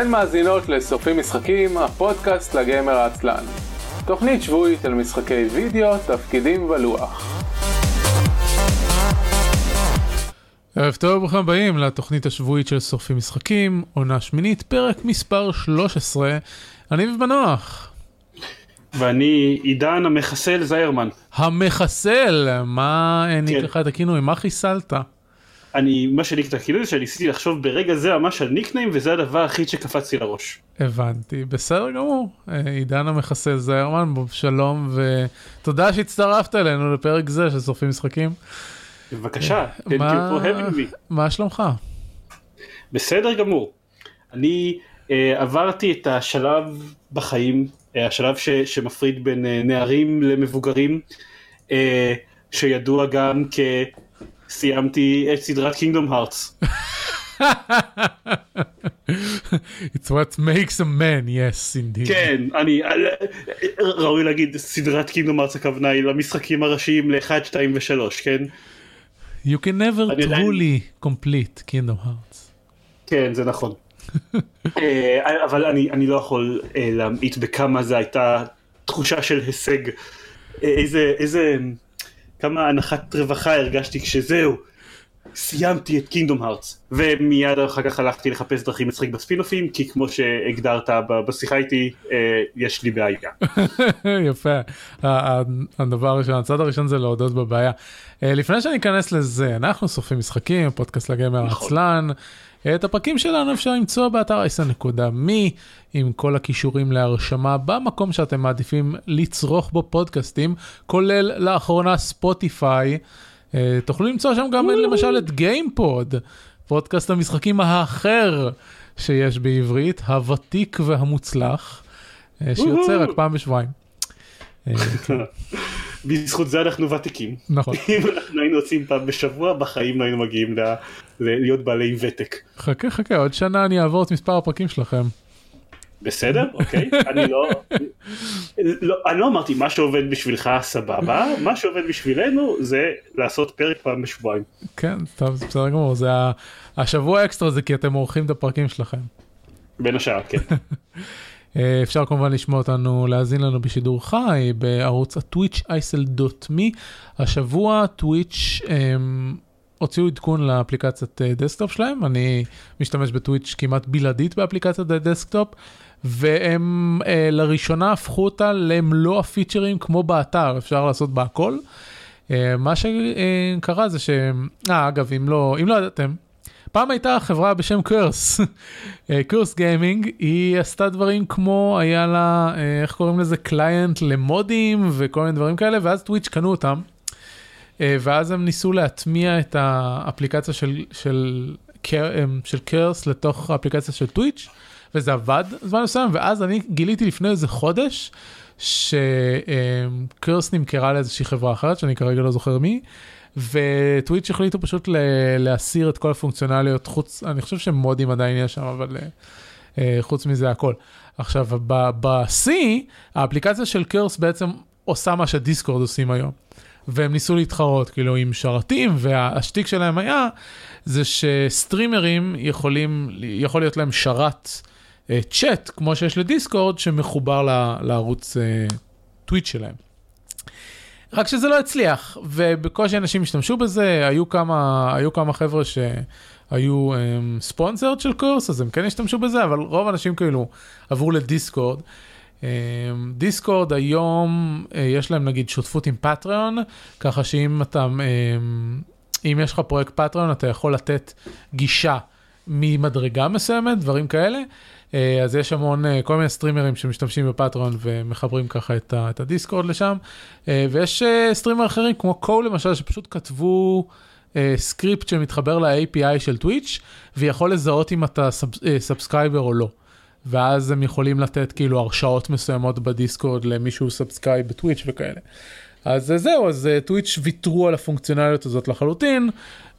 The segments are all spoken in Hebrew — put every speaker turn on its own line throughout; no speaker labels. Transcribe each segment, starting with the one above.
אתן מאזינות לשורפים משחקים, הפודקאסט לגמר העצלן. תוכנית שבועית על משחקי וידאו, תפקידים ולוח. ערב טוב וברוכים הבאים לתוכנית השבועית של שורפים משחקים, עונה שמינית, פרק מספר 13. אני ובנוח.
ואני עידן המחסל זיירמן.
המחסל, מה העניק כן. לך את הכינוי? מה חיסלת?
אני, מה את הכינוי זה שאני ניסיתי לחשוב ברגע זה ממש על ניקניים וזה הדבר היחיד שקפצתי לראש.
הבנתי, בסדר גמור. אה, עידן המחסל זיירמן, שלום ותודה שהצטרפת אלינו לפרק זה של שורפים משחקים.
בבקשה, thank you for having me.
מה שלומך?
בסדר גמור. אני uh, עברתי את השלב בחיים, uh, השלב ש, שמפריד בין uh, נערים למבוגרים, uh, שידוע גם כסיימתי את סדרת קינגדום הארטס.
It's what makes a man, yes indeed.
כן, אני, ראוי להגיד סדרת קינגדום הארטס הכוונה היא למשחקים הראשיים ל-1, 2 ו-3, כן?
You can never truly complete Kingdom Hearts.
כן, זה נכון. אה, אבל אני, אני לא יכול אה, להמעיט בכמה זה הייתה תחושה של הישג. אה, איזה, איזה, כמה הנחת רווחה הרגשתי כשזהו, סיימתי את קינגדום הארטס. ומיד אחר כך הלכתי לחפש דרכים לשחק בספינופים, כי כמו שהגדרת בשיחה איתי, יש לי בעיה.
יפה. הדבר הראשון, הצד הראשון זה להודות בבעיה. אה, לפני שאני אכנס לזה, אנחנו שורפים משחקים, פודקאסט לגמר נכון. את הפרקים שלנו אפשר למצוא באתר אייסן.מי עם כל הקישורים להרשמה במקום שאתם מעדיפים לצרוך בו פודקאסטים, כולל לאחרונה Spotify. אה, תוכלו למצוא שם גם למשל את גיימפוד, פודקאסט המשחקים האחר שיש בעברית, הוותיק והמוצלח, אה, שיוצא רק פעם בשבועיים.
בזכות זה אנחנו ותיקים.
נכון.
אם אנחנו היינו עושים פעם בשבוע, בחיים לא היינו מגיעים ל... להיות בעלי ותק.
חכה חכה, עוד שנה אני אעבור את מספר הפרקים שלכם.
בסדר, אוקיי, אני לא, לא, אני לא אמרתי מה שעובד בשבילך סבבה, מה שעובד בשבילנו זה לעשות פרק פעם בשבועיים.
כן, טוב, זה בסדר גמור, זה השבוע אקסטרה זה כי אתם עורכים את הפרקים שלכם.
בין השאר, כן.
אה, אפשר כמובן לשמוע אותנו, להאזין לנו בשידור חי בערוץ הטוויץ' אייסל.מי. השבוע Twitch הם, הוציאו עדכון לאפליקציית desktop שלהם, אני משתמש ב Twitch כמעט בלעדית באפליקציית ה desktop, והם אה, לראשונה הפכו אותה למלוא הפיצ'רים כמו באתר, אפשר לעשות בה הכל. אה, מה שקרה זה ש... אה, אגב, אם לא, אם לא ידעתם, פעם הייתה חברה בשם Curse, Curse Gaming, היא עשתה דברים כמו, היה לה, אה, איך קוראים לזה, client למודים וכל מיני דברים כאלה, ואז Twitch קנו אותם, אה, ואז הם ניסו להטמיע את האפליקציה של, של, אה, של קורס לתוך האפליקציה של טוויץ', וזה עבד זמן מסוים, ואז אני גיליתי לפני איזה חודש, שקורס נמכרה לאיזושהי חברה אחרת, שאני כרגע לא זוכר מי, וטוויץ' החליטו פשוט להסיר את כל הפונקציונליות חוץ, אני חושב שמודים עדיין יש שם, אבל uh, חוץ מזה הכל. עכשיו, ב-C, האפליקציה של קרס בעצם עושה מה שדיסקורד עושים היום. והם ניסו להתחרות כאילו עם שרתים והשטיק שלהם היה זה שסטרימרים יכולים יכול להיות להם שרת צ'אט uh, כמו שיש לדיסקורד שמחובר ל, לערוץ uh, טוויץ' שלהם. רק שזה לא הצליח, ובקושי אנשים השתמשו בזה, היו כמה, היו כמה חבר'ה שהיו ספונסרד של קורס, אז הם כן השתמשו בזה, אבל רוב האנשים כאילו עברו ל Discord. אמ, Discord היום אה, יש להם נגיד שותפות עם Patreon, ככה שאם אתה, אמ, אם יש לך פרויקט Patreon אתה יכול לתת גישה ממדרגה מסוימת, דברים כאלה. אה, אז יש המון, אה, כל מיני סטרימרים שמשתמשים ב Patreon ומחברים ככה את, ה, את ה Discord לשם. אה, ויש streamer אחרים כמו Cohh למשל, שפשוט כתבו סקריפט שמתחבר ל-API של Twitch, ויכול לזהות אם אתה subscriber או לא. ואז הם יכולים לתת כאילו הרשאות מסוימות ב Discord למישהו subscribe ב Twitch וכאלה. אז זהו, אז Twitch ויתרו על הפונקציונליות הזאת לחלוטין,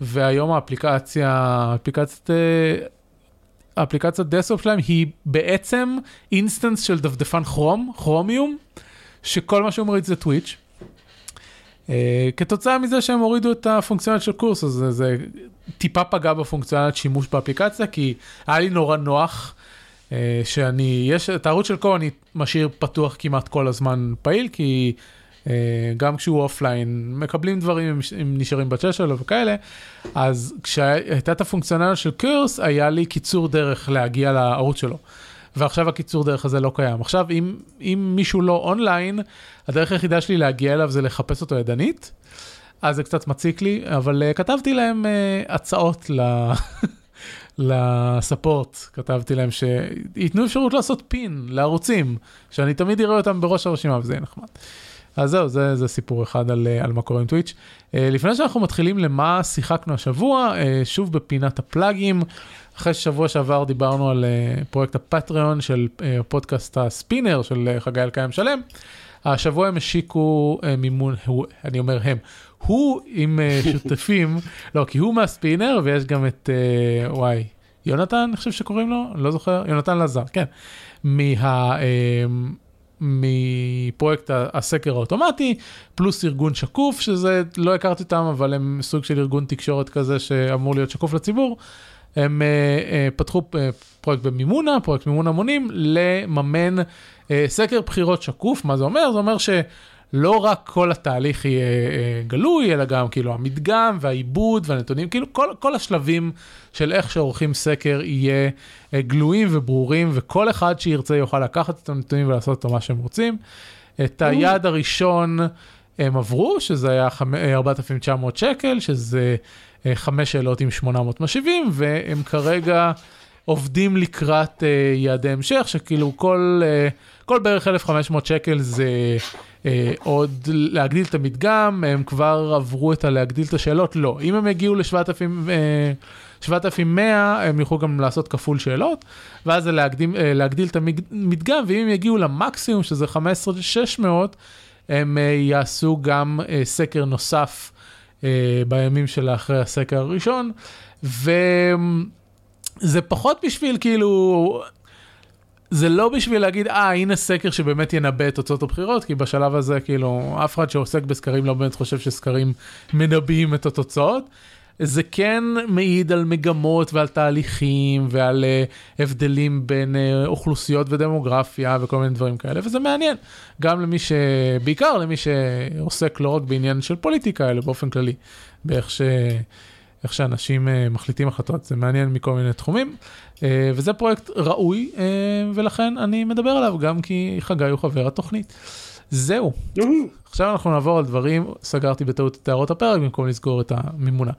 והיום האפליקציה, אפליקציית האפליקציית desktop שלהם היא בעצם instance של דפדפן Chrome, Chromium, שכל מה שהוא מוריד זה Twitch. אה, כתוצאה מזה שהם הורידו את הפונקציונלית של Curse, אז זה, זה טיפה פגע בפונקציונלית שימוש באפליקציה, כי היה לי נורא נוח אה, שאני, יש, את הערוץ של Cohh אני משאיר פתוח כמעט כל הזמן פעיל, כי אה, גם כשהוא אופליין מקבלים דברים אם נשארים בצ'אט שלו וכאלה, אז כשהייתה את הפונקציונליות של Curse, היה לי קיצור דרך להגיע לערוץ שלו. ועכשיו הקיצור דרך הזה לא קיים. עכשיו, אם, אם מישהו לא אונליין, הדרך היחידה שלי להגיע אליו זה לחפש אותו ידנית, אז זה קצת מציק לי, אבל uh, כתבתי להם uh, הצעות ל... לספורט, כתבתי להם שייתנו אפשרות לעשות פין לערוצים, שאני תמיד אראה אותם בראש הרשימה וזה יהיה נחמד. אז זהו, זה, זה סיפור אחד על, על מה קורה עם טוויץ'. Uh, לפני שאנחנו מתחילים למה שיחקנו השבוע, uh, שוב בפינת הפלאגים, אחרי ששבוע שעבר דיברנו על פרויקט הפטריון של פודקאסט הספינר של חגי אלקיים שלם, השבוע הם השיקו מימון, הוא, אני אומר הם, הוא עם שותפים, לא, כי הוא מהספינר ויש גם את, וואי, יונתן, אני חושב שקוראים לו, אני לא זוכר, יונתן לזר, כן, מה... מפרויקט הסקר האוטומטי, פלוס ארגון שקוף, שזה, לא הכרתי אותם, אבל הם סוג של ארגון תקשורת כזה שאמור להיות שקוף לציבור. הם uh, uh, פתחו uh, פרויקט במימונה, פרויקט מימון המונים, לממן uh, סקר בחירות שקוף. מה זה אומר? זה אומר שלא רק כל התהליך יהיה uh, גלוי, אלא גם כאילו המדגם והעיבוד והנתונים, כאילו כל, כל השלבים של איך שעורכים סקר יהיה uh, גלויים וברורים, וכל אחד שירצה יוכל לקחת את הנתונים ולעשות אותו מה שהם רוצים. את היעד הראשון הם עברו, שזה היה 4,900 שקל, שזה... אה, חמש שאלות עם 800 משיבים, והם כרגע עובדים לקראת uh, יעדי המשך, שכאילו כל, uh, כל בערך 1,500 שקל זה uh, עוד להגדיל את המדגם, הם כבר עברו את הלהגדיל את השאלות, לא. אם הם יגיעו ל-7,100, הם יוכלו גם לעשות כפול שאלות, ואז זה להגדיל, uh, להגדיל את המדגם, ואם הם יגיעו למקסימום, שזה 15,600, הם uh, יעשו גם uh, סקר נוסף. אה, בימים של אחרי הסקר הראשון, וזה פחות בשביל כאילו, זה לא בשביל להגיד, אה, הנה סקר שבאמת ינבא את תוצאות הבחירות, כי בשלב הזה, כאילו, אף אחד שעוסק בסקרים לא באמת חושב שסקרים מנבאים את התוצאות. זה כן מעיד על מגמות ועל תהליכים ועל uh, הבדלים בין uh, אוכלוסיות ודמוגרפיה וכל מיני דברים כאלה, וזה מעניין. גם למי ש... בעיקר למי שעוסק לא רק בעניין של פוליטיקה, אלא באופן כללי, באיך ש... איך שאנשים uh, מחליטים החלטות, זה מעניין מכל מיני תחומים, uh, וזה פרויקט ראוי, uh, ולכן אני מדבר עליו גם כי חגי הוא חבר התוכנית. זהו. עכשיו אנחנו נעבור על דברים, סגרתי בטעות את הערות הפרק במקום לסגור את המימונה.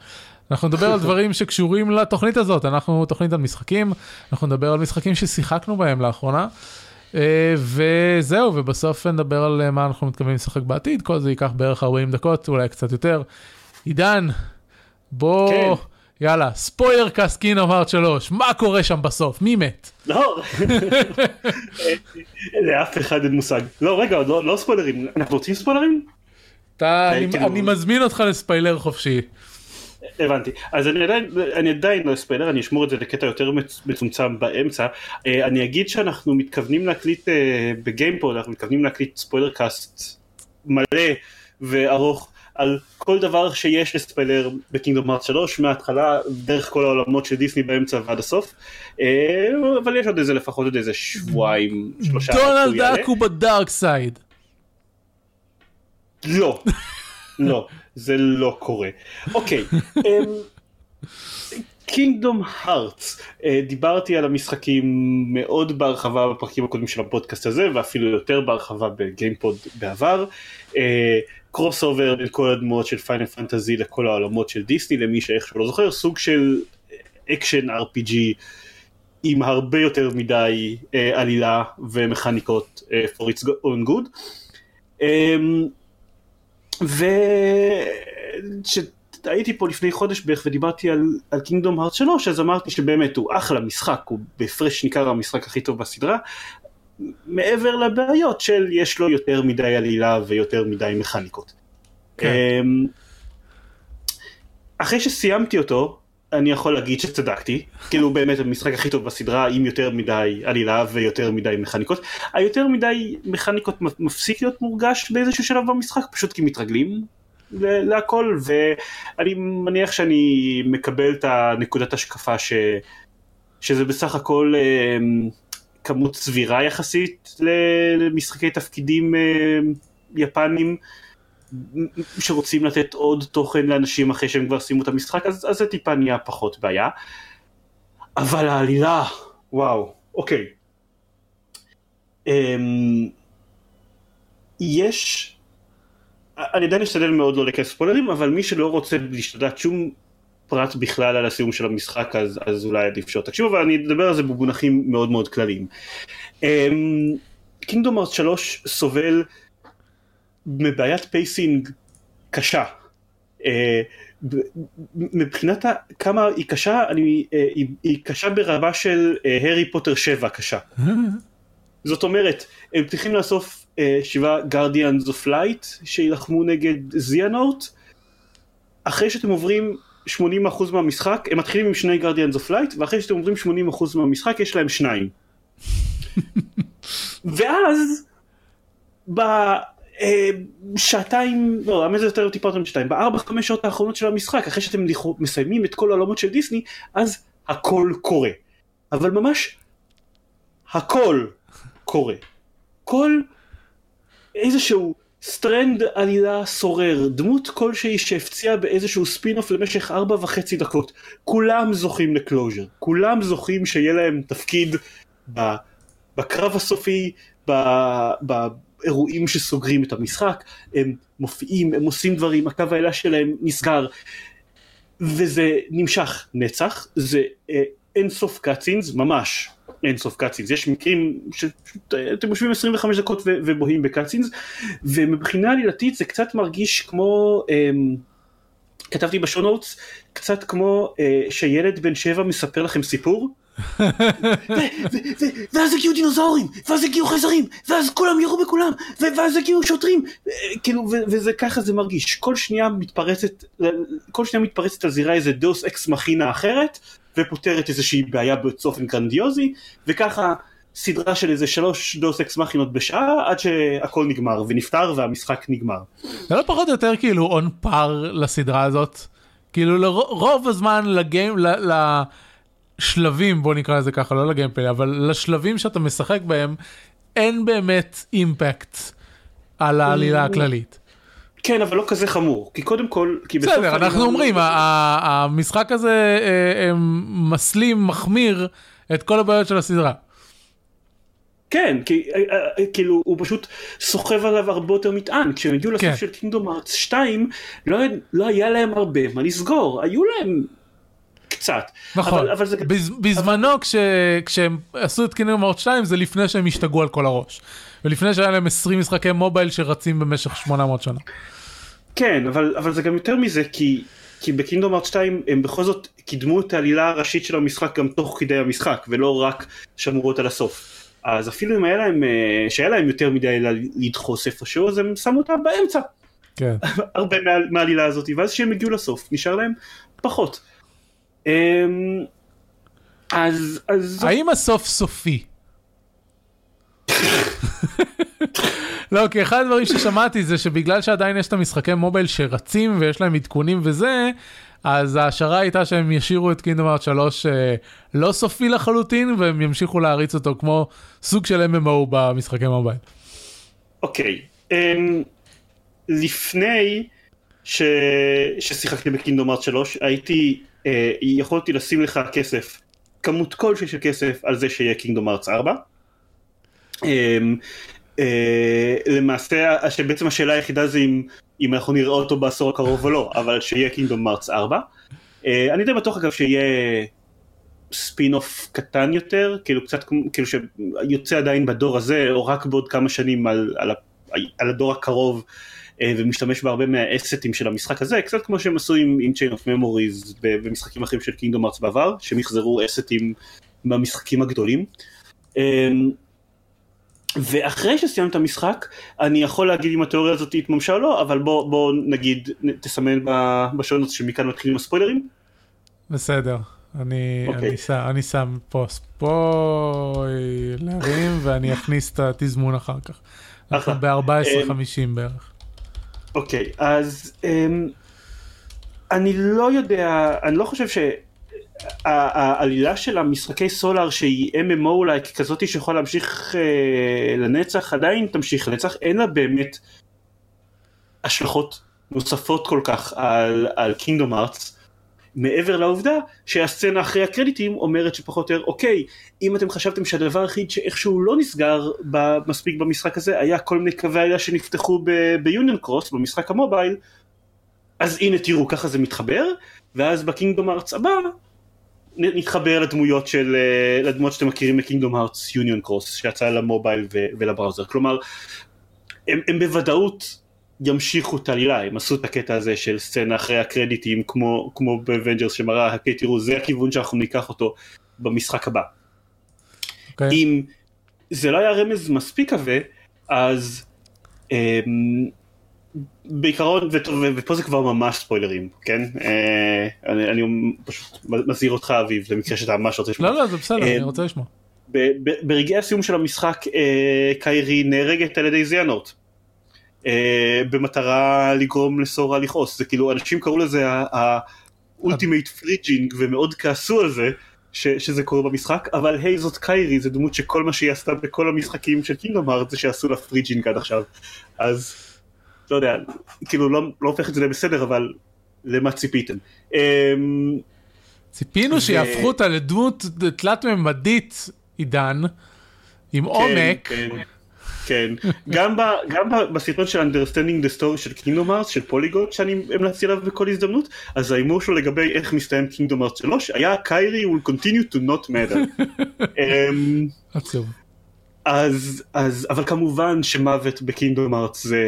אנחנו נדבר על דברים שקשורים לתוכנית הזאת, אנחנו תוכנית על משחקים, אנחנו נדבר על משחקים ששיחקנו בהם לאחרונה. אה, וזהו, ובסוף נדבר על מה אנחנו מתכוונים לשחק בעתיד, כל זה ייקח בערך 40 דקות, אולי קצת יותר. עידן, בוא, כן. יאללה, spoiler cast Kingdom Hearts 3, מה קורה שם בסוף? מי מת?
לא, לאף אחד אין מושג. לא, רגע, לא, לא ספוילרים, אנחנו רוצים ספוילרים?
אתה, אני, כאילו- אני מזמין אותך לספיילר חופשי.
הבנתי אז אני עדיין אני עדיין לא אספיילר אני אשמור את זה לקטע יותר מצומצם באמצע אה, אני אגיד שאנחנו מתכוונים להקליט אה, בגיימפוד אנחנו מתכוונים להקליט spoiler cast מלא וארוך על כל דבר שיש לספיילר ב Kingdom Hearts 3 מההתחלה דרך כל העולמות של דיסני באמצע ועד הסוף אה, אבל יש עוד איזה לפחות עוד איזה שבועיים שלושה
דונלד דאק הוא ב dark side
לא לא זה לא קורה. אוקיי. Kingdom Hearts, אה, דיברתי על המשחקים מאוד בהרחבה בפרקים הקודמים של הפודקאסט הזה ואפילו יותר בהרחבה בגיימפוד בעבר. cross אה, over בין כל הדמויות של Final Fantasy לכל העולמות של דיסני למי שאיכשהו לא זוכר סוג של אקשן RPG עם הרבה יותר מדי אה, עלילה ומכניקות for its own good. אמ, וכשהייתי פה לפני חודש בערך ודיברתי על, Kingdom Hearts 3 אז אמרתי שבאמת הוא אחלה משחק, הוא בהפרש ניכר המשחק הכי טוב בסדרה מעבר לבעיות של יש לו יותר מדי עלילה ויותר מדי מכניקות. כן. אמ, אחרי שסיימתי אותו אני יכול להגיד שצדקתי, כאילו באמת המשחק הכי טוב בסדרה עם יותר מדי עלילה ויותר מדי מכניקות. היותר מדי מכניקות מפסיק להיות מורגש באיזשהו שלב במשחק פשוט כי מתרגלים להכל ואני מניח שאני מקבל את הנקודת השקפה ש... שזה בסך הכל אמ, כמות סבירה יחסית למשחקי תפקידים אה, יפנים שרוצים לתת עוד תוכן לאנשים אחרי שהם כבר סיימו את המשחק אז, אז זה טיפה נהיה פחות בעיה. אבל העלילה וואו אוקיי. אמ, יש אני עדיין אשתדל מאוד לא להיכנס ספוילרים אבל מי שלא רוצה להשתדל שום פרט בכלל על הסיום של המשחק אז, אז אולי עדיף שלא תקשיבו אבל אני אדבר על זה במונחים מאוד מאוד כלליים. Kingdom Hearts 3 סובל מבעיית pacing קשה. אה, מבחינת כמה היא קשה, אני, אה, היא, היא קשה ברמה של הארי פוטר 7 קשה. זאת אומרת, הם צריכים לאסוף אה, שבעה guardians of light שיילחמו נגד Xehanort, אחרי שאתם עוברים 80% מהמשחק, הם מתחילים עם שני guardians of light, ואחרי שאתם עוברים 80% מהמשחק יש להם שניים. ואז, בשעתיים, לא, למה זה יותר טיפה יותר משתיים, בארבע חמש שעות האחרונות של המשחק, אחרי שאתם מסיימים את כל העולמות של דיסני, אז הכל קורה. אבל ממש, הכל קורה. כל איזשהו strand עלילה סורר, דמות כלשהי שהפציעה באיזשהו ספין-אוף למשך ארבע וחצי דקות, כולם זוכים ל closure, כולם זוכים שיהיה להם תפקיד בקרב הסופי, באירועים שסוגרים את המשחק, הם מופיעים, הם עושים דברים, הקו העלילה שלהם נסגר, וזה נמשך נצח, זה אה, אין סוף cutscenes, ממש, אין סוף קאצינס, יש מקרים שאתם יושבים 25 דקות ובוהים בקאצינס, ומבחינה עלילתית זה קצת מרגיש כמו, אמ, כתבתי בשונוטס, קצת כמו אה, שילד בן שבע מספר לכם סיפור, ואז הגיעו דינוזאורים, ואז הגיעו חייזרים, ואז כולם ירו בכולם, ואז הגיעו שוטרים, אה, כאילו, וזה ככה זה מרגיש, כל שנייה מתפרצת, כל שנייה מתפרצת על זירה איזה דוס אקס מכינה אחרת, ופותרת איזושהי בעיה באופן גרנדיוזי, וככה סדרה של איזה שלוש deus ex machina ות בשעה, עד שהכל נגמר, ונפתר והמשחק נגמר.
זה לא פחות או יותר כאילו on par לסדרה הזאת? כאילו רוב הזמן ל game, לשלבים, בוא נקרא לזה ככה, לא ל gameplay, אבל לשלבים שאתה משחק בהם, אין באמת impact על העלילה הכללית.
כן, אבל לא כזה חמור, כי קודם כל, כי
בסוף... בסדר, אנחנו אומרים, המשחק הזה אה, אה, מסלים, מחמיר את כל הבעיות של הסדרה.
כן, כי אה, כאילו הוא פשוט סוחב עליו הרבה יותר מטען, כשהם הגיעו לסוף כן. של קינדום ארץ 2, לא, לא היה להם הרבה מה לסגור, היו להם קצת.
נכון, אבל, אבל זה... בזמנו אבל... כש, כשהם עשו את קינדום ארץ 2 זה לפני שהם השתגעו על כל הראש. ולפני שהיה להם 20 משחקי מובייל שרצים במשך 800 שנה.
כן, אבל, אבל זה גם יותר מזה, כי, כי בקינדום ארט 2 הם בכל זאת קידמו את העלילה הראשית של המשחק גם תוך כדי המשחק, ולא רק שמרו אותה לסוף. אז אפילו אם היה להם, אה, שהיה להם יותר מדי לדחוס איפשהו, אז הם שמו אותה באמצע.
כן.
הרבה מהעלילה הזאת, ואז כשהם הגיעו לסוף, נשאר להם פחות. אמ, אז, אז...
האם הסוף סופי? לא, כי אחד הדברים ששמעתי זה שבגלל שעדיין יש את המשחקי מובייל שרצים ויש להם עדכונים וזה, אז ההשערה הייתה שהם ישאירו את קינדום ארט 3 אה, לא סופי לחלוטין והם ימשיכו להריץ אותו כמו סוג של MMO במשחקי מובייל.
אוקיי, um, לפני. ששיחקתי בקינדום ארט 3 הייתי, uh, יכולתי לשים לך כסף, כמות כלשהי של כסף על זה שיהיה קינדום ארץ 4. Um, uh, למעשה שבעצם השאלה היחידה זה אם, אם אנחנו נראה אותו בעשור הקרוב או לא, אבל שיהיה קינדום מרץ 4. Uh, אני די בטוח אגב שיהיה ספין אוף קטן יותר, כאילו קצת כאילו שיוצא עדיין בדור הזה, או רק בעוד כמה שנים על, על, על הדור הקרוב. uh, ומשתמש בהרבה מהאסטים של המשחק הזה, קצת כמו שהם עשו עם, עם of Memories במשחקים אחרים של קינגדום ארץ בעבר, שהם יחזרו אסטים במשחקים הגדולים. ואחרי שסיימת המשחק אני יכול להגיד אם התיאוריה הזאת התממשה או לא אבל בוא, בוא נגיד תסמן בשונות שמכאן מתחילים הספוילרים.
בסדר אני, okay. אוקיי. אני, שם, אני שם פה ספוילרים ואני אכניס את התזמון אחר כך. אנחנו ב-14.50 אמ, בערך.
אוקיי okay, אז um, אני לא יודע אני לא חושב ש... העלילה של המשחקי סולאר שהיא MMO לייק כזאתי שיכולה להמשיך אה, לנצח עדיין תמשיך לנצח. אין לה באמת השלכות נוספות כל כך על קינגדום ארץ מעבר לעובדה שהסצנה אחרי הקרדיטים אומרת שפחות או יותר אוקיי אם אתם חשבתם שהדבר היחיד שאיכשהו לא נסגר מספיק במשחק הזה היה כל מיני קווי עלייה שנפתחו ב Union Cross במשחק ה mobile אז הנה תראו ככה זה מתחבר ואז ב Kingdom Hearts הבא נתחבר לדמויות של אה, לדמויות שאתם מכירים מ Kingdom Hearts Union Cross שיצא ל mobile ול browser כלומר הם, הם בוודאות ימשיכו את העלילה הם עשו את הקטע הזה של סצנה אחרי הקרדיטים כמו כמו ב Avengers שמראה אוקיי תראו זה הכיוון שאנחנו ניקח אותו במשחק הבא. אוקיי. אוקיי. אם זה לא היה רמז מספיק עבה אז. אמ, בעיקרון ופה זה כבר ממש ספוילרים כן אה, אני, אני פשוט מזהיר אותך אביב למקרה שאתה ממש רוצה לשמוע.
לא לא זה בסדר אה, אני רוצה לשמוע.
ברגעי הסיום של המשחק אה, קיירי נהרגת על ידי זהאנורט במטרה לגרום לסורה לכעוס זה כאילו אנשים קראו לזה ה ultimate fridging ומאוד כעסו על זה ש, שזה קורה במשחק אבל היי זאת קיירי זה דמות שכל מה שהיא עשתה בכל המשחקים של קינגדום הארטס זה שעשו לה fridging עד עכשיו אז. לא יודע, כאילו לא, לא הופך את זה לבסדר, אבל למה ציפיתם? אמ,
ציפינו ו... שיהפכו אותה לדמות תלת ממדית, עידן, עם כן, עומק.
כן, כן. גם, ב, גם ב, בסרטון של Understanding the Story של קינגדום הארטס, של פוליגון, שאני המלצתי עליו בכל הזדמנות, אז ההימור שלו לגבי איך מסתיים קינגדום ארץ 3, היה קיירי will continue to not matter. אמ, עצוב. אז, אז, אבל כמובן שמוות בקינדום ארץ זה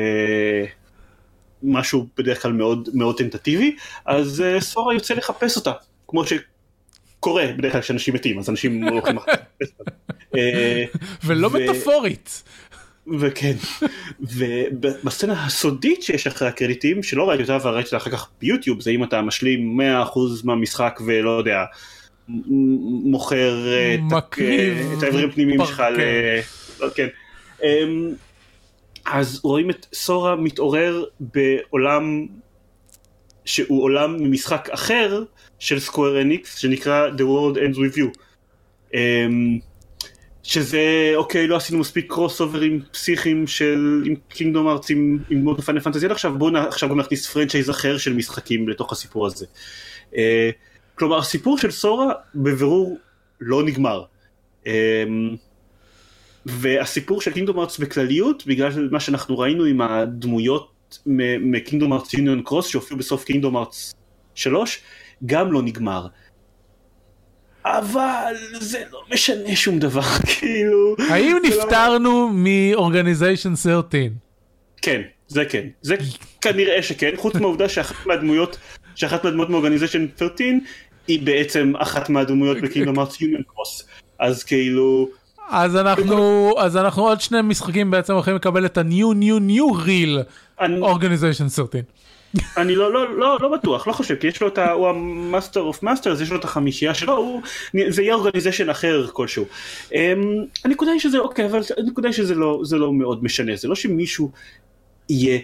משהו בדרך כלל מאוד מאוד טנטטיבי, אז uh, סורה יוצא לחפש אותה, כמו שקורה בדרך כלל כשאנשים מתים, אז אנשים הולכים לחפש אותה.
אה, ולא. מטאפורית.
וכן, ובסצנה הסודית שיש אחרי הקרדיטים, שלא ראיתי אותה אבל ראיתי אותה אחר כך ביוטיוב, זה אם אתה משלים 100% מהמשחק ולא יודע, מוכר אה,
מקריב
את האיברים הפנימיים שלך ל... כן. אמ, אז רואים את סורה מתעורר בעולם שהוא עולם ממשחק אחר של סקוור אניקס שנקרא The World Ends With You. אמ, שזה אוקיי לא עשינו מספיק קרוסאוברים פסיכיים של עם קינגדום הארטס עם דמויות פיינל פנטזי עד עכשיו בואו עכשיו גם נכניס franchise אחר של משחקים לתוך הסיפור הזה. אה, כלומר הסיפור של סורה בבירור לא נגמר. אמ, והסיפור של קינגדום ארץ בכלליות בגלל מה שאנחנו ראינו עם הדמויות מקינגדום ארץ יוניון קרוס שהופיעו בסוף קינגדום ארץ 3 גם לא נגמר. אבל זה לא משנה שום דבר כאילו
האם לא- נפטרנו. מאורגניזיישן 13?
כן זה כן זה כנראה שכן חוץ מהעובדה שאחת מהדמויות שאחת מהדמויות מ Organization 13 היא בעצם אחת מהדמויות בקינגדום הארטס יוניון קרוס אז כאילו
אז אנחנו אז אנחנו עוד שני משחקים בעצם הולכים לקבל את ה-new new new real Organization 13.
אני לא, לא, לא, לא בטוח, לא חושב, כי יש לו את ה... הוא ה Master of Masters, יש לו את החמישייה שלו, הוא... זה יהיה organization אחר כלשהו. Um, הנקודה היא שזה, אוקיי, אבל הנקודה היא שזה לא, לא מאוד משנה, זה לא שמישהו יהיה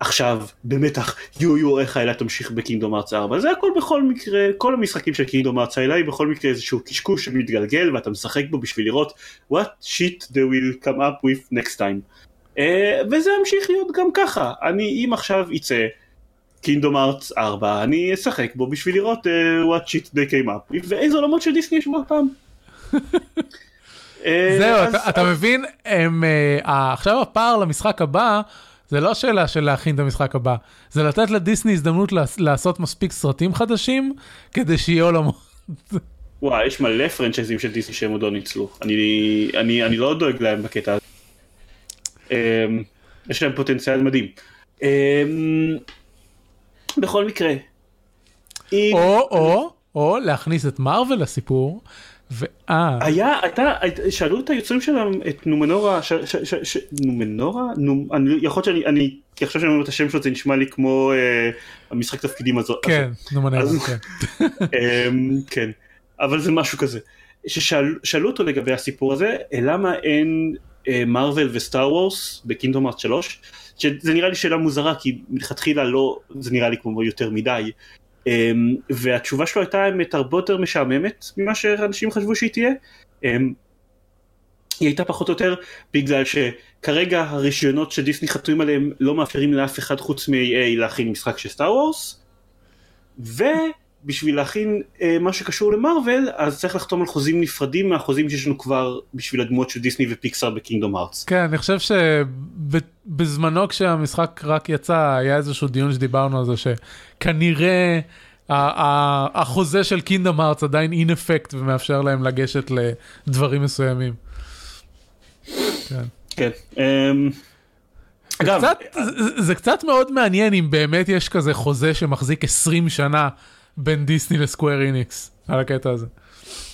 עכשיו במתח יו יו איך האלה תמשיך בקינגדום ארץ 4 זה הכל בכל מקרה כל המשחקים של קינגדום ארץ האלה היא בכל מקרה איזשהו קשקוש שמתגלגל ואתה משחק בו בשביל לראות what shit they will come up with next time. uh, וזה ימשיך להיות גם ככה. אני אם עכשיו יצא קינגדום ארץ 4 אני אשחק בו בשביל לראות uh, what shit they came up with. ואיזה עולמות של דיסני יש בו הפעם
זהו, אתה מבין, עכשיו הפער למשחק הבא זה לא שאלה של להכין את המשחק הבא, זה לתת לדיסני הזדמנות לעשות מספיק סרטים חדשים כדי שיהיה עולמות.
וואי, יש מלא פרנצ'ייזים של דיסני שהם עוד לא ניצלו. אני, אני, אני לא דואג להם בקטע הזה. Um, יש להם פוטנציאל מדהים. Um, בכל מקרה.
או, או, או להכניס את מארוול לסיפור
ואה. היה, הייתה, שאלו את היוצרים שלהם, את נומנורה, ש, ש, ש, ש, נומנורה? נומ, אני, יכול להיות שאני, אני, כי עכשיו שאני אומר את השם שלו זה נשמע לי כמו אה, המשחק תפקידים הזאת.
כן, נומנורה, כן.
אה, כן, אבל זה משהו כזה. ששאלו אותו לגבי הסיפור הזה, למה אין מרוויל אה, וסטאר וורס בקינדום ארט 3, שזה נראה לי שאלה מוזרה כי מלכתחילה לא, זה נראה לי כמו יותר מדי. אמ, והתשובה שלו הייתה האמת הרבה יותר משעממת ממה שאנשים חשבו שהיא תהיה. אמ, היא הייתה פחות או יותר בגלל שכרגע הרישיונות שדיסני חתומים עליהם לא מאפשרים לאף אחד חוץ מ-EA להכין משחק של סטאר וורס ובשביל להכין אה, מה שקשור למרוויל אז צריך לחתום על חוזים נפרדים מהחוזים שיש לנו כבר בשביל הדמות של דיסני ופיקסאר בקינגדום ארץ.
כן, אני חושב שבזמנו כשהמשחק רק יצא היה איזשהו דיון שדיברנו על זה שכנראה החוזה של קינגדום ארץ עדיין אין אפקט ומאפשר להם לגשת לדברים מסוימים.
כן. כן. אמ,
אגב, זה קצת מאוד מעניין אם באמת יש כזה חוזה שמחזיק 20 שנה בין דיסני לסקוויר איניקס על הקטע הזה.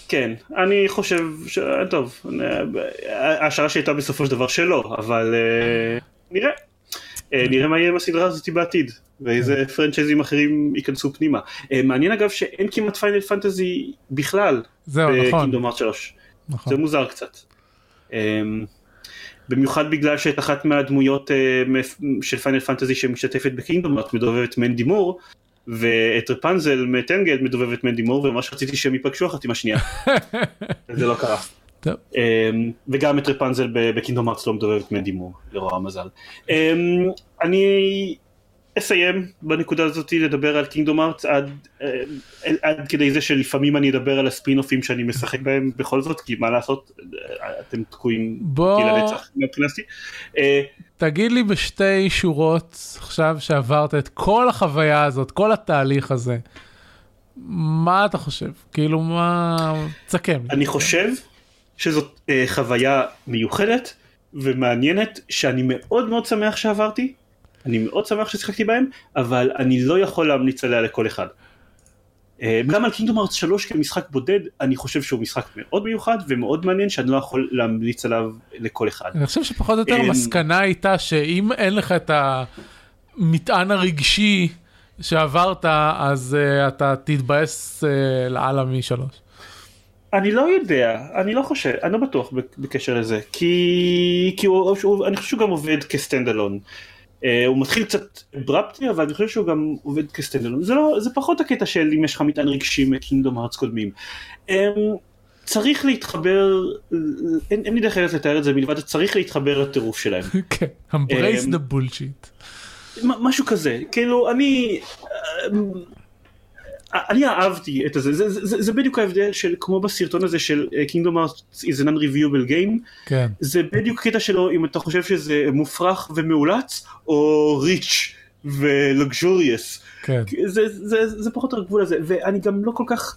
כן, אני חושב ש... טוב, ההשערה שהייתה בסופו של דבר שלא, אבל uh, נראה. Uh, נראה מה יהיה עם הסדרה הזאת בעתיד, ואיזה franchise ים אחרים ייכנסו פנימה. Uh, מעניין אגב שאין כמעט פיינל פנטזי בכלל.
זהו, נכון.
בקינגדום הארטס 3. נכון. זה מוזר קצת. במיוחד בגלל שאת אחת מהדמויות של פיינל פנטזי שמשתתפת בקינגדום הארטס מדובבת מנדי מור ואת רפנזל מטנגל מדובבת מנדי מור וממש רציתי שהם ייפגשו אחת עם השנייה זה לא קרה. טוב. Um, וגם את רפנזל בקינגדום ארץ לא מדובבת מנדי מור לרוע המזל. Um, אני אסיים בנקודה הזאת לדבר על קינגדום ארץ עד, אה, עד כדי זה שלפעמים אני אדבר על הספינופים שאני משחק בהם בכל זאת כי מה לעשות אתם תקועים
בוא... לנצח מבחינתי. תגיד לי בשתי שורות עכשיו שעברת את כל החוויה הזאת כל התהליך הזה מה אתה חושב כאילו מה תסכם.
אני חושב שזאת אה, חוויה מיוחדת ומעניינת שאני מאוד מאוד שמח שעברתי. אני מאוד שמח ששיחקתי בהם, אבל אני לא יכול להמליץ עליה לכל אחד. אה, גם על קינגדום ארץ 3 כמשחק בודד, אני חושב שהוא משחק מאוד מיוחד ומאוד מעניין שאני לא יכול להמליץ עליו לכל אחד.
אני חושב שפחות או יותר אה, המסקנה הייתה שאם אין לך את המטען הרגשי שעברת, אז uh, אתה תתבאס uh, לאללה משלוש.
אני לא יודע, אני לא חושב, אני לא בטוח בקשר לזה, כי, כי הוא, הוא, אני חושב שהוא גם עובד כסטנד אלון. Uh, הוא מתחיל קצת אברפטי אבל אני חושב שהוא גם עובד כסטנדלון זה לא זה פחות הקטע של אם יש לך מטען רגשי מקינגדום הארץ קודמים. Um, צריך להתחבר אין, אין לי דרך אחרת לתאר את זה מלבד צריך להתחבר לטירוף שלהם.
כן, embrace the bullshit.
משהו כזה כאילו אני אני אהבתי את זה, זה, זה, זה, זה בדיוק ההבדל של כמו בסרטון הזה של uh, Kingdom Hearts is an unreviewable game,
כן.
זה בדיוק קטע שלו אם אתה חושב שזה מופרך ומאולץ או ריץ' ולוגז'וריאס,
כן.
זה, זה, זה, זה פחות או הגבול הזה ואני גם לא כל כך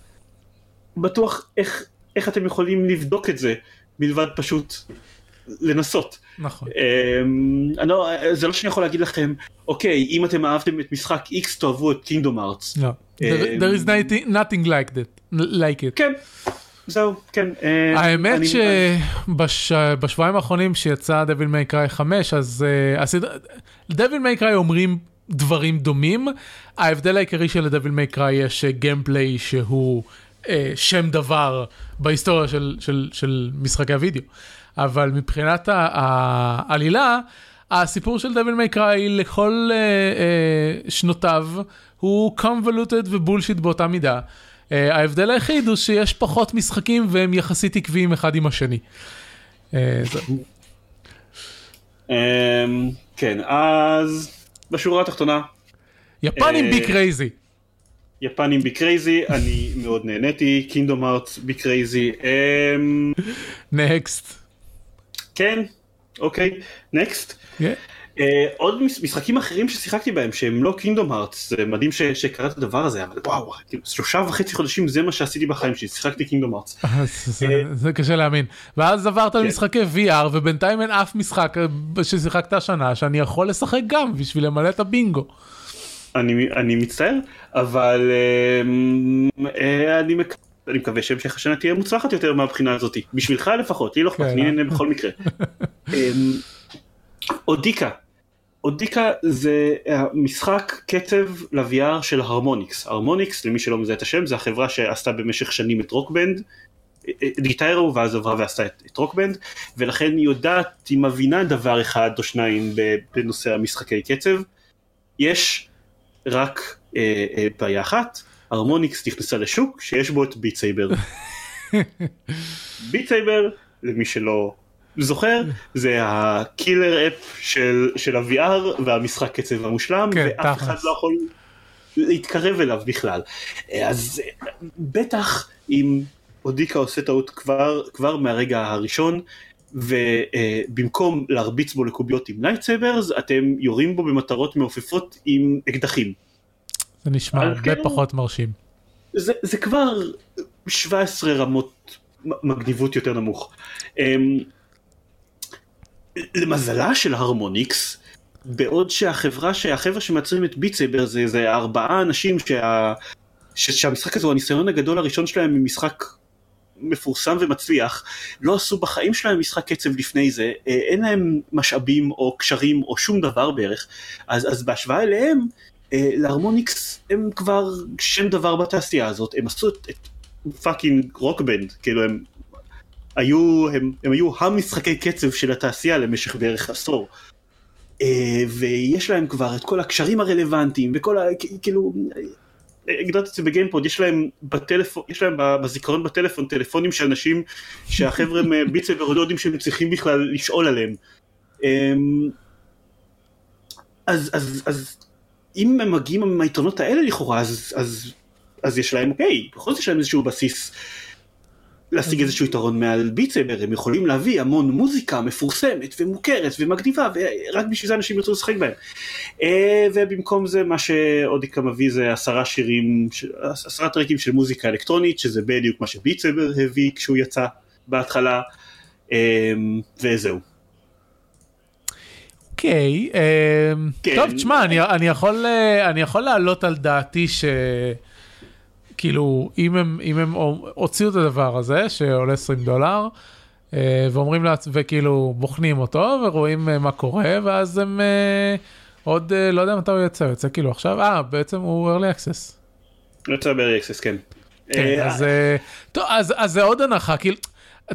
בטוח איך, איך אתם יכולים לבדוק את זה מלבד פשוט לנסות.
נכון.
Um, לא, זה לא שאני יכול להגיד לכם, אוקיי, אם אתם אהבתם את משחק X תאהבו את Kingdom Hearts.
לא. There, there is nothing, nothing like that, like it.
כן. זהו, כן. Uh,
האמת שבשבועיים האחרונים שיצא דביל מיי קריי 5, אז דביל מיי קריי אומרים דברים דומים. ההבדל העיקרי של דביל מיי קריי יש גיימפליי uh, שהוא uh, שם דבר בהיסטוריה של, של, של משחקי הוידאו. אבל מבחינת העלילה, הסיפור של דביל מיי קריי לכל uh, uh, שנותיו הוא convoluted ובולשיט באותה מידה. Uh, ההבדל היחיד הוא שיש פחות משחקים והם יחסית עקביים אחד עם השני. Uh,
um, כן, אז בשורה התחתונה.
יפנים be crazy.
יפנים be crazy, אני מאוד נהניתי, קינגדום הארטס be crazy.
Next.
כן, אוקיי, next. אה, עוד משחקים אחרים ששיחקתי בהם שהם לא קינגדום הארטס, זה מדהים שקרה את הדבר הזה, אבל וואו, שלושה וחצי חודשים זה מה שעשיתי בחיים שלי, שיחקתי קינדום הארטס.
אה, זה קשה להאמין. ואז עברת כן. למשחקי VR ובינתיים אין אף משחק אה, ששיחקת השנה שאני יכול לשחק גם בשביל למלא את הבינגו.
אני מצטער, אבל אני מקווה. אני מקווה שהמשך השנה תהיה מוצלחת יותר מהבחינה הזאת, בשבילך לפחות, לי לא אכפת, אני נהנה בכל מקרה. אמ, אודיקה, אודיקה זה משחק קצב ל-VR של הרמוניקס, הרמוניקס למי שלא מזהה את השם זה החברה שעשתה במשך שנים את רוקבנד, גיטר הירו ואז עברה ועשתה את, את רוקבנד ולכן היא יודעת, היא מבינה דבר אחד או שניים בנושא המשחקי קצב, יש רק אה, אה, בעיה אחת, הרמוניקס נכנסה לשוק שיש בו את ביט סייבר. ביט סייבר, למי שלא זוכר, זה ה killer app של, של ה-VR והמשחק קצב המושלם,
כן,
ואף אחד
תכלס.
לא יכול להתקרב אליו בכלל. אז בטח אם אודיקה עושה טעות כבר, כבר מהרגע הראשון, ובמקום להרביץ בו לקוביות עם lightsabers, אתם יורים בו במטרות מעופפות עם אקדחים.
זה נשמע
אז
הרבה
כן.
פחות מרשים.
זה, זה כבר 17 רמות מגניבות יותר נמוך. אמ, למזלה של הרמוניקס, בעוד שהחברה, שהחבר'ה שמייצרים את ביטסייבר זה, זה ארבעה אנשים שה, ש, שהמשחק הזה הוא הניסיון הגדול הראשון שלהם ממשחק מפורסם ומצליח, לא עשו בחיים שלהם משחק קצב לפני זה, אה, אין להם משאבים או קשרים או שום דבר בערך, אז, אז בהשוואה אליהם, אה, להרמוניקס הם כבר שם דבר בתעשייה הזאת, הם עשו את, fucking רוקבנד, כאילו הם היו, הם, הם היו המשחקי קצב של התעשייה למשך בערך עשור. אה, ויש להם כבר את כל הקשרים הרלוונטיים וכל ה... כאילו, אה, הגדרתי את זה בגיימפוד, יש להם בטלפון, יש להם בזיכרון בטלפון טלפונים של אנשים שהחבר'ה מביטסייבר לא יודעים שהם צריכים בכלל לשאול עליהם. אמ, אז, אז, אז אם הם מגיעים עם היתרונות האלה לכאורה, אז, אז, אז יש להם, אוקיי, בכל זאת יש להם איזשהו בסיס להשיג איזשהו יתרון מעל ביטסייבר, הם יכולים להביא המון מוזיקה מפורסמת ומוכרת ומגניבה, ורק בשביל זה אנשים ירצו לשחק בהם. אה, ובמקום זה מה שאודיקה מביא זה עשרה שירים, עשרה טרקים של מוזיקה אלקטרונית, שזה בדיוק מה שביטסייבר הביא כשהוא יצא בהתחלה, אה, וזהו.
אוקיי, אמ,
כן.
טוב, תשמע, אני, אני, יכול, אה, אני יכול להעלות על דעתי ש... כאילו, אם הם, אם הם הוציאו את הדבר הזה, שעולה 20 דולר, אה, ואומרים לעצמם, וכאילו בוחנים אותו, ורואים אה, מה קורה, ואז הם עוד, לא יודע מתי הוא יוצא, הוא יוצא כאילו עכשיו, אה, בעצם הוא early access.
יצא ב-access, כן.
כן,
אה,
אז, טוב, אז, אז זה עוד הנחה, כאילו,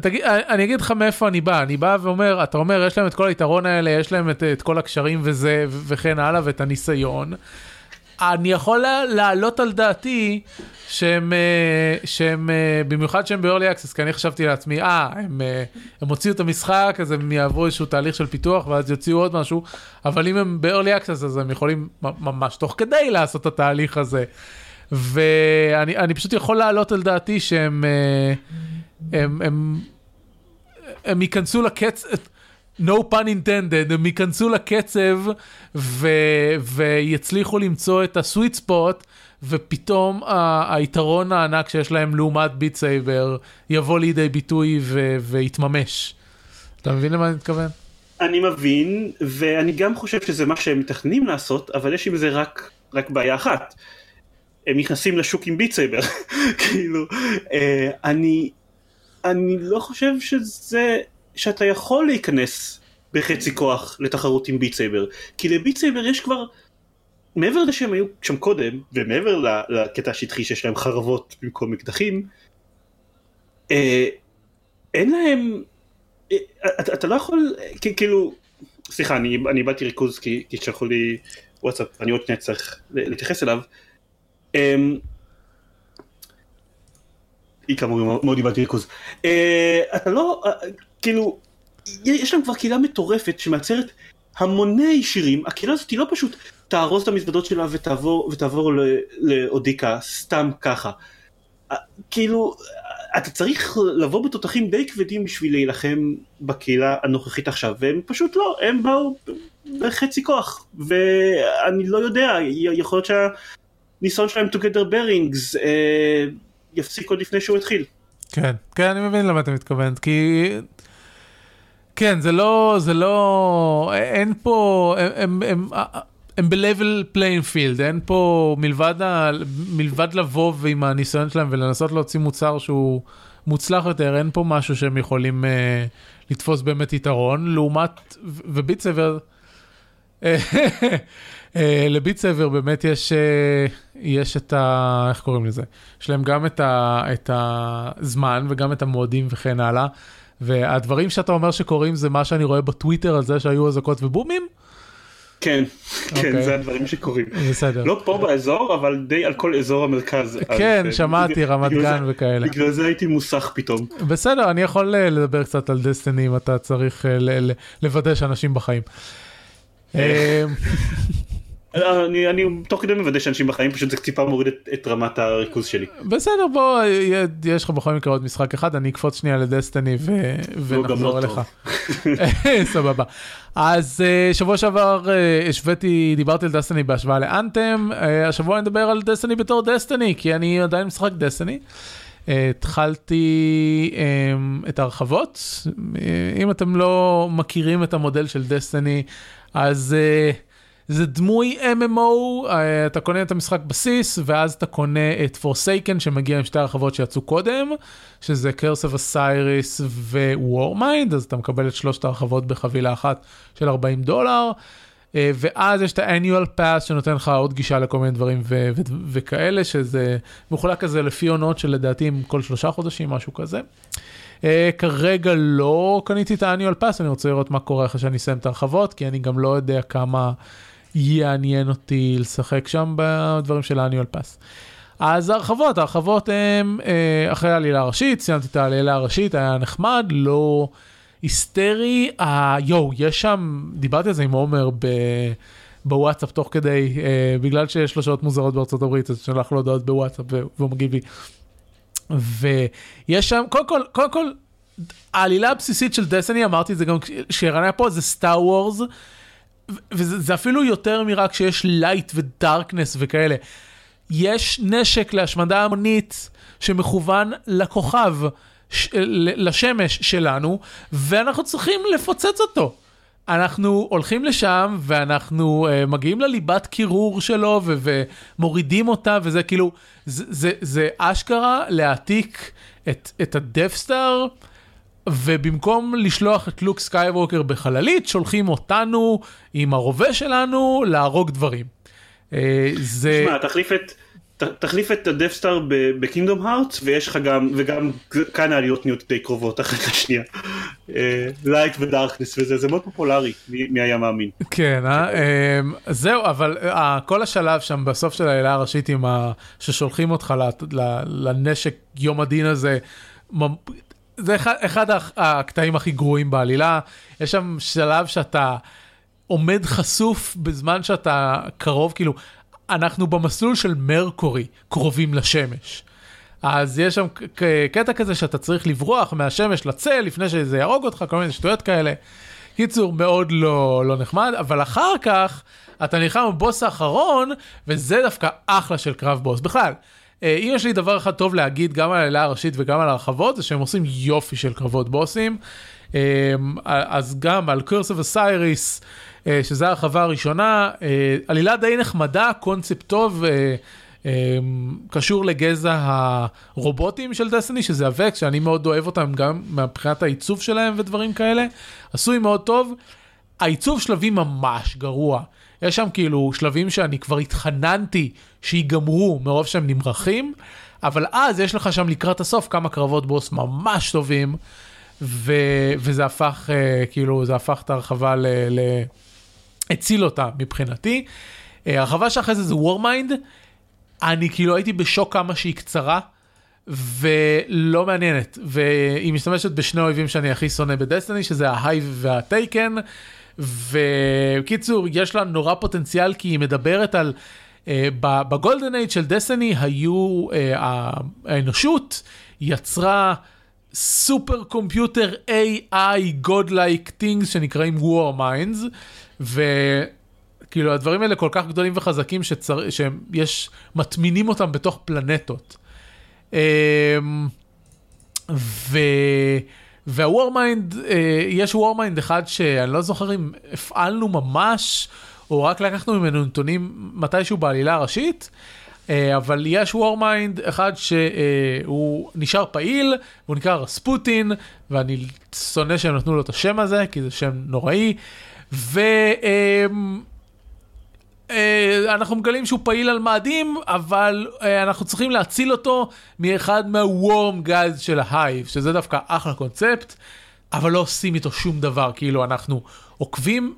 תגיד, אני אני אגיד לך מאיפה אני בא, אני בא ואומר, אתה אומר, יש להם את כל היתרון האלה, יש להם את, את כל הקשרים וזה, וכן הלאה, ואת הניסיון. אני יכול לה- להעלות על דעתי שהם, אה, שהם אה, במיוחד שהם ב-early access, כי אני חשבתי לעצמי, אה, הם, אה, הם הוציאו את המשחק, אז הם יעברו איזשהו תהליך של פיתוח, ואז יוציאו עוד משהו, אבל אם הם ב-early access, אז הם יכולים ממש תוך כדי לעשות את התהליך הזה. ואני אני פשוט יכול להעלות על דעתי שהם אה, הם, הם, הם ייכנסו לקצב, no pun intended, הם ייכנסו לקצב ו, ויצליחו למצוא את הסוויט ספוט ופתאום ה- היתרון הענק שיש להם לעומת ביט סייבר יבוא לידי ביטוי ו, ויתממש. אתה מבין למה אני מתכוון?
אני מבין, ואני גם חושב שזה מה שהם מתכננים לעשות, אבל יש עם זה רק, רק בעיה אחת. הם נכנסים לשוק עם ביטסייבר, כאילו, אה, אני, אני לא חושב שזה, שאתה יכול להיכנס בחצי כוח לתחרות עם ביטסייבר, כי לביטסייבר יש כבר, מעבר לזה שהם היו שם קודם, ומעבר לקטע השטחי שיש להם חרבות במקום אקדחים, אה, אין להם אה, אתה, לא יכול, כאילו, סליחה, אני, אני איבדתי ריכוז כי, כי שלחו לי וואטסאפ, אני עוד שנייה צריך להתייחס אליו. אמ, היא כאמור מאוד איבדתי ריכוז. אה, אתה לא, אה, כאילו, יש להם כבר קהילה מטורפת שמייצרת המוני שירים, הקהילה הזאת היא לא פשוט תארוז את המזוודות שלה ותעבור, ותעבור לאודיקה סתם ככה. אה, כאילו, אתה צריך לבוא בתותחים די כבדים בשביל להילחם בקהילה הנוכחית עכשיו, והם פשוט לא, הם באו בחצי כוח, ואני לא יודע, יכול להיות שהניסיון שלהם together bearings אה, יפסיק עוד לפני שהוא התחיל.
כן, כן, אני מבין למה אתה מתכוון, כי... כן, זה לא, זה לא, אין פה, הם, הם, הם, הם ב-level playing field, אין פה, מלבד, ה, מלבד לבוא ועם הניסיון שלהם ולנסות להוציא מוצר שהוא מוצלח יותר, אין פה משהו שהם יכולים אה, לתפוס באמת יתרון, לעומת, וביט סבר, אה, לביט סבר באמת יש, אה, יש את ה... איך קוראים לזה? יש להם גם את, ה, את הזמן וגם את המועדים וכן הלאה. והדברים שאתה אומר שקורים זה מה שאני רואה בטוויטר על זה שהיו אזעקות ובומים.
כן, כן,
אוקיי.
זה הדברים שקורים.
בסדר.
לא פה באזור, אבל די על כל אזור המרכז. אז,
כן,
אה,
שמעתי, רמת גן וכאלה.
בגלל זה הייתי מוסך פתאום.
בסדר, אני יכול אה, לדבר קצת על דסטיני אם אתה צריך אה, לוודא שאנשים בחיים.
אני, אני תוך כדי מוודא שאנשים בחיים, פשוט זה טיפה מוריד את, את רמת הריכוז שלי.
בסדר, בוא, יש לך בכל מקרה עוד משחק אחד, אני אקפוץ שנייה לדסטיני ו- ונחזור
לא
אליך. סבבה. אז אה, שבוע שעבר אה, השוויתי, דיברתי על דסטיני בהשוואה לאנתם, אה, השבוע אני אדבר על דסטיני בתור דסטיני, כי אני עדיין משחק דסטיני. התחלתי אה, את ההרחבות, אם אתם לא מכירים את המודל של דסטיני, אז אה, זה דמוי MMO, אה, אתה קונה את המשחק בסיס, ואז אתה קונה את Forsaken שמגיע עם שתי הרחבות שיצאו קודם, שזה Curse of Osiris ו-Warmind, אז אתה מקבל את שלושת הרחבות בחבילה אחת של 40 דולר. אה, ואז יש את ה-annual pass שנותן לך עוד גישה לכל מיני דברים ו- ו- וכאלה, שזה מחולק כזה לפי עונות שלדעתי הם כל שלושה חודשים, משהו כזה. Uh, כרגע לא קניתי את ה-annual pass, אני רוצה לראות מה קורה אחרי שאני אסיים את הרחבות, כי אני גם לא יודע כמה יעניין אותי לשחק שם בדברים של ה-annual pass. אז ההרחבות, ההרחבות הם אה, אחרי העלילה הראשית, סיימתי את העלילה הראשית, היה נחמד, לא היסטרי. אה, יואו, יש שם, דיברתי על זה עם עומר ב... בוואטסאפ תוך כדי, אה, בגלל שיש לו שעות מוזרות בארצות הברית, אז שלח לו הודעות בוואטסאפ והוא מגיב לי. ויש שם, קודם כל, קודם כל, העלילה הבסיסית של Destiny, אמרתי את זה גם כשערן היה פה, זה Star Wars, וזה זה אפילו יותר מרק שיש light ו darkness וכאלה. יש נשק להשמדה המונית שמכוון לכוכב, ש, לשמש שלנו, ואנחנו צריכים לפוצץ אותו. אנחנו הולכים לשם ואנחנו uh, מגיעים לליבת קירור שלו ו- ומורידים אותה וזה כאילו זה, זה, זה אשכרה להעתיק את, את ה Death Star ובמקום לשלוח את לוק סקייווקר בחללית שולחים אותנו עם הרובה שלנו להרוג דברים. אה, זה
תשמע, תחליף את... ת- תחליף את ה Death Star ב Kingdom Hearts ויש לך גם וגם כאן העלילות נהיות די קרובות אחת לשנייה. light ו darkness וזה זה מאוד פופולרי מי היה מאמין.
כן, אה? אמ, זהו, אבל אה, כל השלב שם בסוף של העלילה הראשית עם ה... ששולחים אותך לנשק יום הדין הזה, זה אחד, אחד הקטעים הכי גרועים בעלילה. יש שם שלב שאתה עומד חשוף בזמן שאתה קרוב, כאילו, אנחנו במסלול של מרקורי, קרובים לשמש. אז יש שם קטע כזה שאתה צריך לברוח מהשמש לצל לפני שזה יהרוג אותך, כל מיני שטויות כאלה. קיצור, מאוד לא, לא נחמד, אבל אחר כך אתה נלחם בבוס האחרון, וזה דווקא אחלה של קרב בוס. בכלל, אם יש לי דבר אחד טוב להגיד גם על העלילה הראשית וגם על הרחבות, זה שהם עושים יופי של קרבות בוסים. אה, אז גם על Curse of Osiris, שזה הרחבה הראשונה, אה, עלילה די נחמדה, קונספט טוב. אה, אה, קשור לגזע הרובוטים של Destiny שזה ה Vex שאני מאוד אוהב אותם גם מבחינת העיצוב שלהם ודברים כאלה עשוי מאוד טוב. העיצוב שלבים ממש גרוע יש שם כאילו שלבים שאני כבר התחננתי שיגמרו מרוב שהם נמרחים אבל אז יש לך שם לקראת הסוף כמה קרבות בוס ממש טובים ו... וזה הפך אה, כאילו זה הפך את הרחבה ל... ל... הציל אותה מבחינתי. אה, הרחבה שאחרי זה זה Warmind. אני כאילו הייתי בשוק כמה שהיא קצרה ולא מעניינת והיא משתמשת בשני אויבים שאני הכי שונא ב Destiny שזה ה Hive וה Taken וקיצור יש לה נורא פוטנציאל כי היא מדברת על uh, בגולדן אייד של דסטיני היו uh, האנושות יצרה סופר קומפיוטר AI godlike things שנקראים war minds ו... כאילו הדברים האלה כל כך גדולים וחזקים שצר... שיש, מטמינים אותם בתוך פלנטות. אמ, ו... וה warmind, יש warmind אחד שאני לא זוכר אם הפעלנו ממש, או רק לקחנו ממנו נתונים מתישהו בעלילה הראשית, אה, אבל יש warmind אחד שהוא נשאר פעיל, הוא נקרא רספוטין, ואני שונא שהם נתנו לו את השם הזה, כי זה שם נוראי. ו... אה, אנחנו מגלים שהוא פעיל על מאדים, אבל אה, אנחנו צריכים להציל אותו מאחד מהוורם גאז של ההייב, שזה דווקא אחלה קונספט, אבל לא עושים איתו שום דבר, כאילו אנחנו עוקבים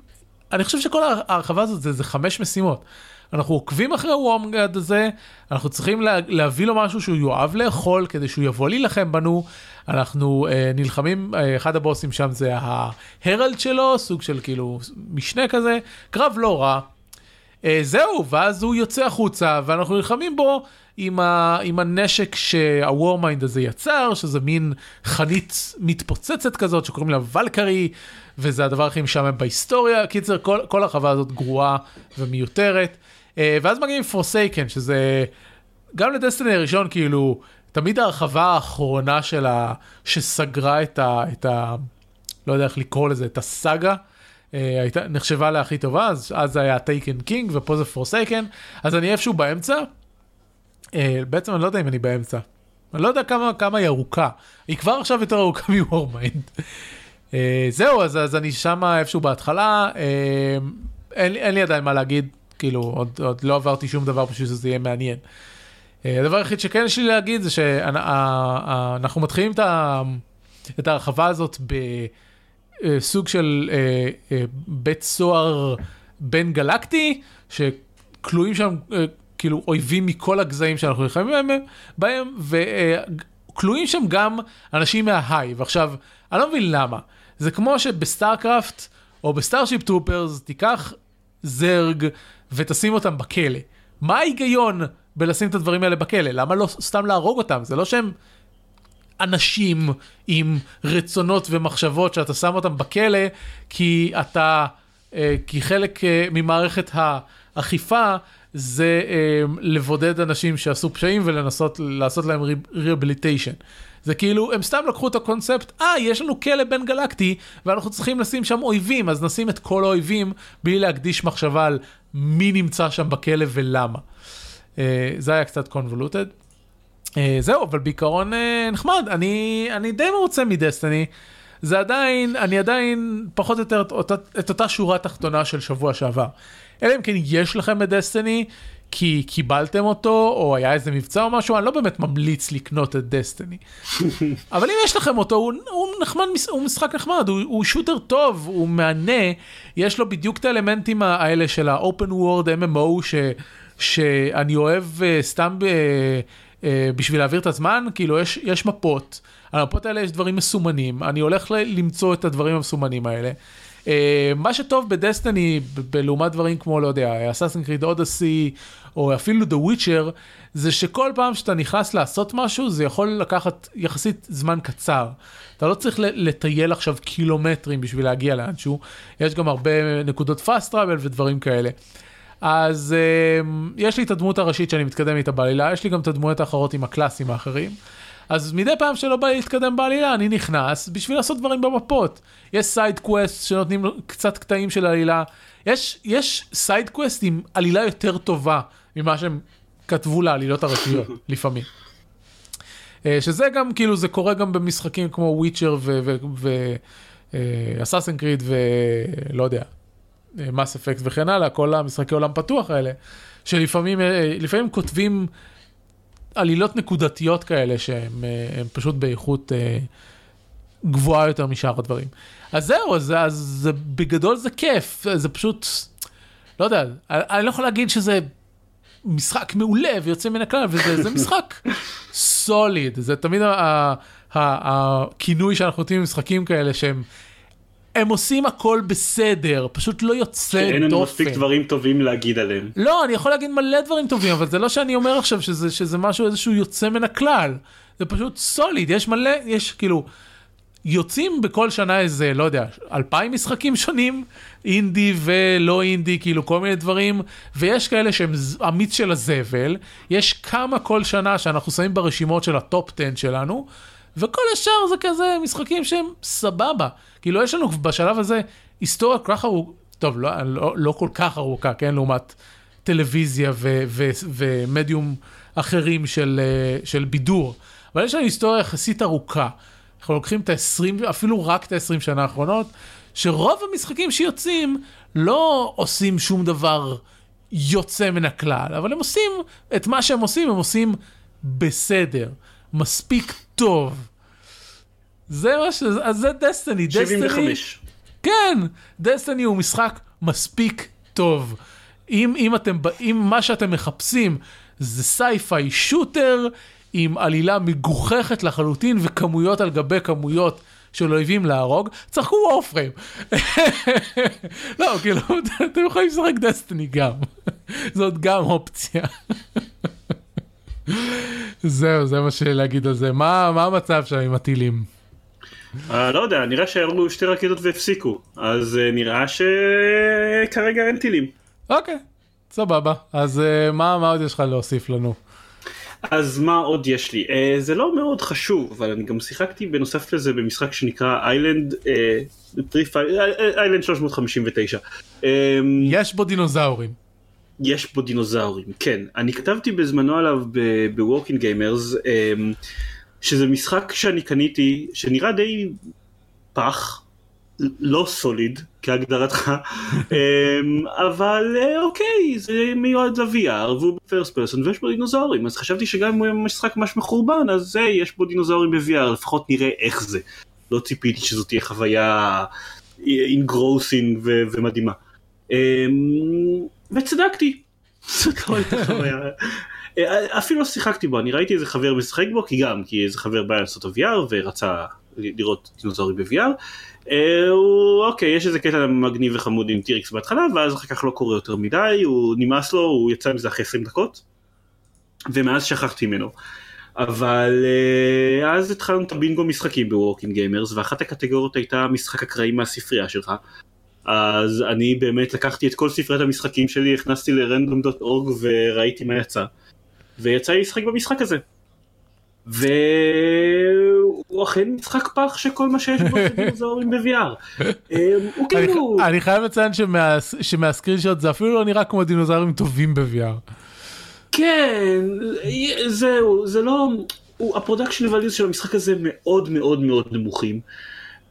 אני חושב שכל ההרחבה הזאת זה, זה חמש משימות. אנחנו עוקבים אחרי הוורמגד הזה, אנחנו צריכים לה, להביא לו משהו שהוא יאהב לאכול כדי שהוא יבוא להילחם בנו. אנחנו אה, נלחמים, אה, אחד הבוסים שם זה ההרלד שלו, סוג של כאילו משנה כזה, קרב לא רע. אה, זהו, ואז הוא יוצא החוצה ואנחנו נלחמים בו עם, ה, עם הנשק שה warmind הזה יצר, שזה מין חנית מתפוצצת כזאת שקוראים לה Valkyrie, וזה הדבר הכי משעמם בהיסטוריה. קיצר, כל, כל ההרחבה הזאת גרועה ומיותרת. אה, ואז מגיעים Forsaken, שזה גם ל Destiny הראשון, כאילו, תמיד ההרחבה האחרונה שלה, שסגרה את ה... את ה לא יודע איך לקרוא לזה, את הסאגה. אה, הייתה, נחשבה לה הכי טובה, אז, אז זה היה Taken King ופה זה Forsaken, אז אני איפשהו באמצע. אה, בעצם אני לא יודע אם אני באמצע. אני לא יודע כמה, כמה היא ארוכה. היא כבר עכשיו יותר ארוכה מ Warmind. אה, זהו, אז, אז אני שם איפשהו בהתחלה. אה, אין, אין לי עדיין מה להגיד, כאילו, עוד, עוד לא עברתי שום דבר בשביל שזה יהיה מעניין. אה, הדבר היחיד שכן יש לי להגיד זה שאנחנו מתחילים את, את ההרחבה הזאת בסוג של בית סוהר בין גלקטי, שכלואים שם כאילו אויבים מכל הגזעים שאנחנו נלחמים בהם, בהם וכלואים שם גם אנשים מההיי. ועכשיו, אני לא מבין למה. זה כמו שב StarCraft או ב Starship Troopers תיקח Zerg ותשים אותם בכלא. מה ההיגיון בלשים את הדברים האלה בכלא? למה לא סתם להרוג אותם? זה לא שהם אנשים עם רצונות ומחשבות שאתה שם אותם בכלא כי אתה, אה, כי חלק אה, ממערכת האכיפה זה אה, לבודד אנשים שעשו פשעים ולנסות לעשות להם ריאביליטיישן. זה כאילו, הם סתם לקחו את הקונספט, אה, יש לנו כלא בין גלקטי, ואנחנו צריכים לשים שם אויבים, אז נשים את כל האויבים, בלי להקדיש מחשבה על מי נמצא שם בכלא ולמה. זה היה קצת קונבולוטד. Uh, זהו, אבל בעיקרון uh, נחמד, אני, אני די מרוצה מדסטיני. זה עדיין, אני עדיין פחות או יותר את אותה, את אותה שורה תחתונה של שבוע שעבר. אלא אם כן יש לכם את דסטיני, כי קיבלתם אותו, או היה איזה מבצע או משהו, אני לא באמת ממליץ לקנות את דסטיני. אבל אם יש לכם אותו, הוא, הוא נחמד, הוא משחק נחמד, הוא, הוא שוטר טוב, הוא מהנה, יש לו בדיוק את האלמנטים האלה של ה-open world MMO, ש, שאני אוהב uh, סתם uh, בשביל להעביר את הזמן, כאילו יש, יש מפות, על המפות האלה יש דברים מסומנים, אני הולך למצוא את הדברים המסומנים האלה. Uh, מה שטוב בדסטיני, לעומת דברים כמו, לא יודע, אסאסן קריד אודסי, או אפילו The Witcher, זה שכל פעם שאתה נכנס לעשות משהו, זה יכול לקחת יחסית זמן קצר. אתה לא צריך לטייל עכשיו קילומטרים בשביל להגיע לאנשהו, יש גם הרבה נקודות fast travel ודברים כאלה. אז אה, יש לי את הדמות הראשית שאני מתקדם איתה בעלילה, יש לי גם את הדמויות האחרות עם הקלאסים האחרים. אז מדי פעם שלא בא לי להתקדם בעלילה, אני נכנס בשביל לעשות דברים במפות. יש side quest שנותנים קצת קטעים של עלילה. יש, יש side quest עם עלילה יותר טובה ממה שהם כתבו לעלילות הראשיות, לפעמים. אה, שזה גם, כאילו, זה קורה גם במשחקים כמו Witcher ואסאסן קריד ולא יודע, מס אפקט וכן הלאה, כל המשחקי עולם פתוח האלה, שלפעמים אה, כותבים עלילות נקודתיות כאלה שהם אה, פשוט באיכות אה, גבוהה יותר משאר הדברים. אז זהו, אז, אז זה, בגדול זה כיף, זה פשוט, לא יודע, אני לא יכול להגיד שזה משחק מעולה ויוצא מן הכלל, וזה משחק סוליד, זה תמיד הכינוי שאנחנו נותנים במשחקים כאלה שהם הם עושים הכל בסדר, פשוט לא יוצא דופן.
אין לנו מספיק דברים טובים להגיד עליהם.
לא, אני יכול להגיד מלא דברים טובים, אבל זה לא שאני אומר עכשיו שזה, שזה משהו איזשהו יוצא מן הכלל. זה פשוט סוליד, יש מלא, יש כאילו, יוצאים בכל שנה איזה, לא יודע, אלפיים משחקים שונים, אינדי ולא אינדי, כאילו כל מיני דברים, ויש כאלה שהם המיץ של הזבל, יש כמה כל שנה שאנחנו שמים ברשימות של ה top 10 שלנו, וכל השאר זה כזה משחקים שהם סבבה. כאילו יש לנו בשלב הזה היסטוריה כל כך ארוכה, טוב, לא, לא, לא כל כך ארוכה, כן, לעומת טלוויזיה ו, ו, ומדיום אחרים של, של בידור, אבל יש לנו היסטוריה יחסית ארוכה. אנחנו לוקחים את ה-20, אפילו רק את ה-20 שנה האחרונות, שרוב המשחקים שיוצאים לא עושים שום דבר יוצא מן הכלל, אבל הם עושים את מה שהם עושים, הם עושים בסדר, מספיק טוב. זה מה ש... אז זה Destiny.
75.
כן, Destiny הוא משחק מספיק טוב. אם, אם אתם, אם מה שאתם מחפשים זה sci-fi shooter עם עלילה מגוחכת לחלוטין וכמויות על גבי כמויות של אויבים להרוג, צחקו וורפריים. לא, כאילו, אתם יכולים לשחק דסטיני גם. זאת גם אופציה. זהו, זה מה שיש להגיד על זה. מה, מה המצב שם עם הטילים?
Uh, לא יודע, נראה שהראו שתי רקטות והפסיקו, אז uh, נראה שכרגע אין טילים.
אוקיי, okay, סבבה. אז uh, מה, מה עוד יש לך להוסיף לנו?
אז מה עוד יש לי? אה, זה לא מאוד חשוב, אבל אני גם שיחקתי בנוסף לזה במשחק שנקרא Island, Island 359.
אמ, יש בו דינוזאורים.
יש בו דינוזאורים, כן. אני כתבתי בזמנו עליו ב Working Gamers, אמ, שזה משחק שאני קניתי, שנראה די פח, לא solid כהגדרתך, אמ, אבל אה, אוקיי, זה מיועד ל-VR והוא ב first person ויש בו דינוזאורים, אז חשבתי שגם אם הוא משחק ממש מחורבן, אז זה, יש בו דינוזאורים ב-VR, לפחות נראה איך זה. לא ציפיתי שזו תהיה חוויה engrossing ומדהימה. אמ, וצדקתי, זאת לא הייתה חוויה. אה, אפילו לא שיחקתי בו, אני ראיתי איזה חבר משחק בו, כי גם, כי איזה חבר בא לעשות ה-VR ורצה לראות דינוזאורים ב-VR. אה, אוקיי, יש איזה קטע מגניב וחמוד עם T-Rex בהתחלה, ואז אחר כך לא קורה יותר מדי, הוא נמאס לו, הוא יצא מזה אחרי 20 דקות, ומאז שכחתי ממנו. אבל אה, אז התחלנו את הבינגו משחקים ב Working Gamers ואחת הקטגוריות הייתה משחק אקראי מהספרייה שלך אז אני באמת לקחתי את כל ספריית המשחקים שלי הכנסתי ל-random.org וראיתי מה יצא ויצא לי לשחק במשחק הזה. והוא אכן משחק פח שכל מה שיש בו זה דינוזאורים ב-VR. אמ, הוא כאילו...
אני חייב לציין שמה screenshot זה אפילו לא נראה כמו דינוזאורים טובים ב-VR.
כן, זהו, זה לא... ה production values של המשחק הזה מאוד מאוד מאוד נמוכים.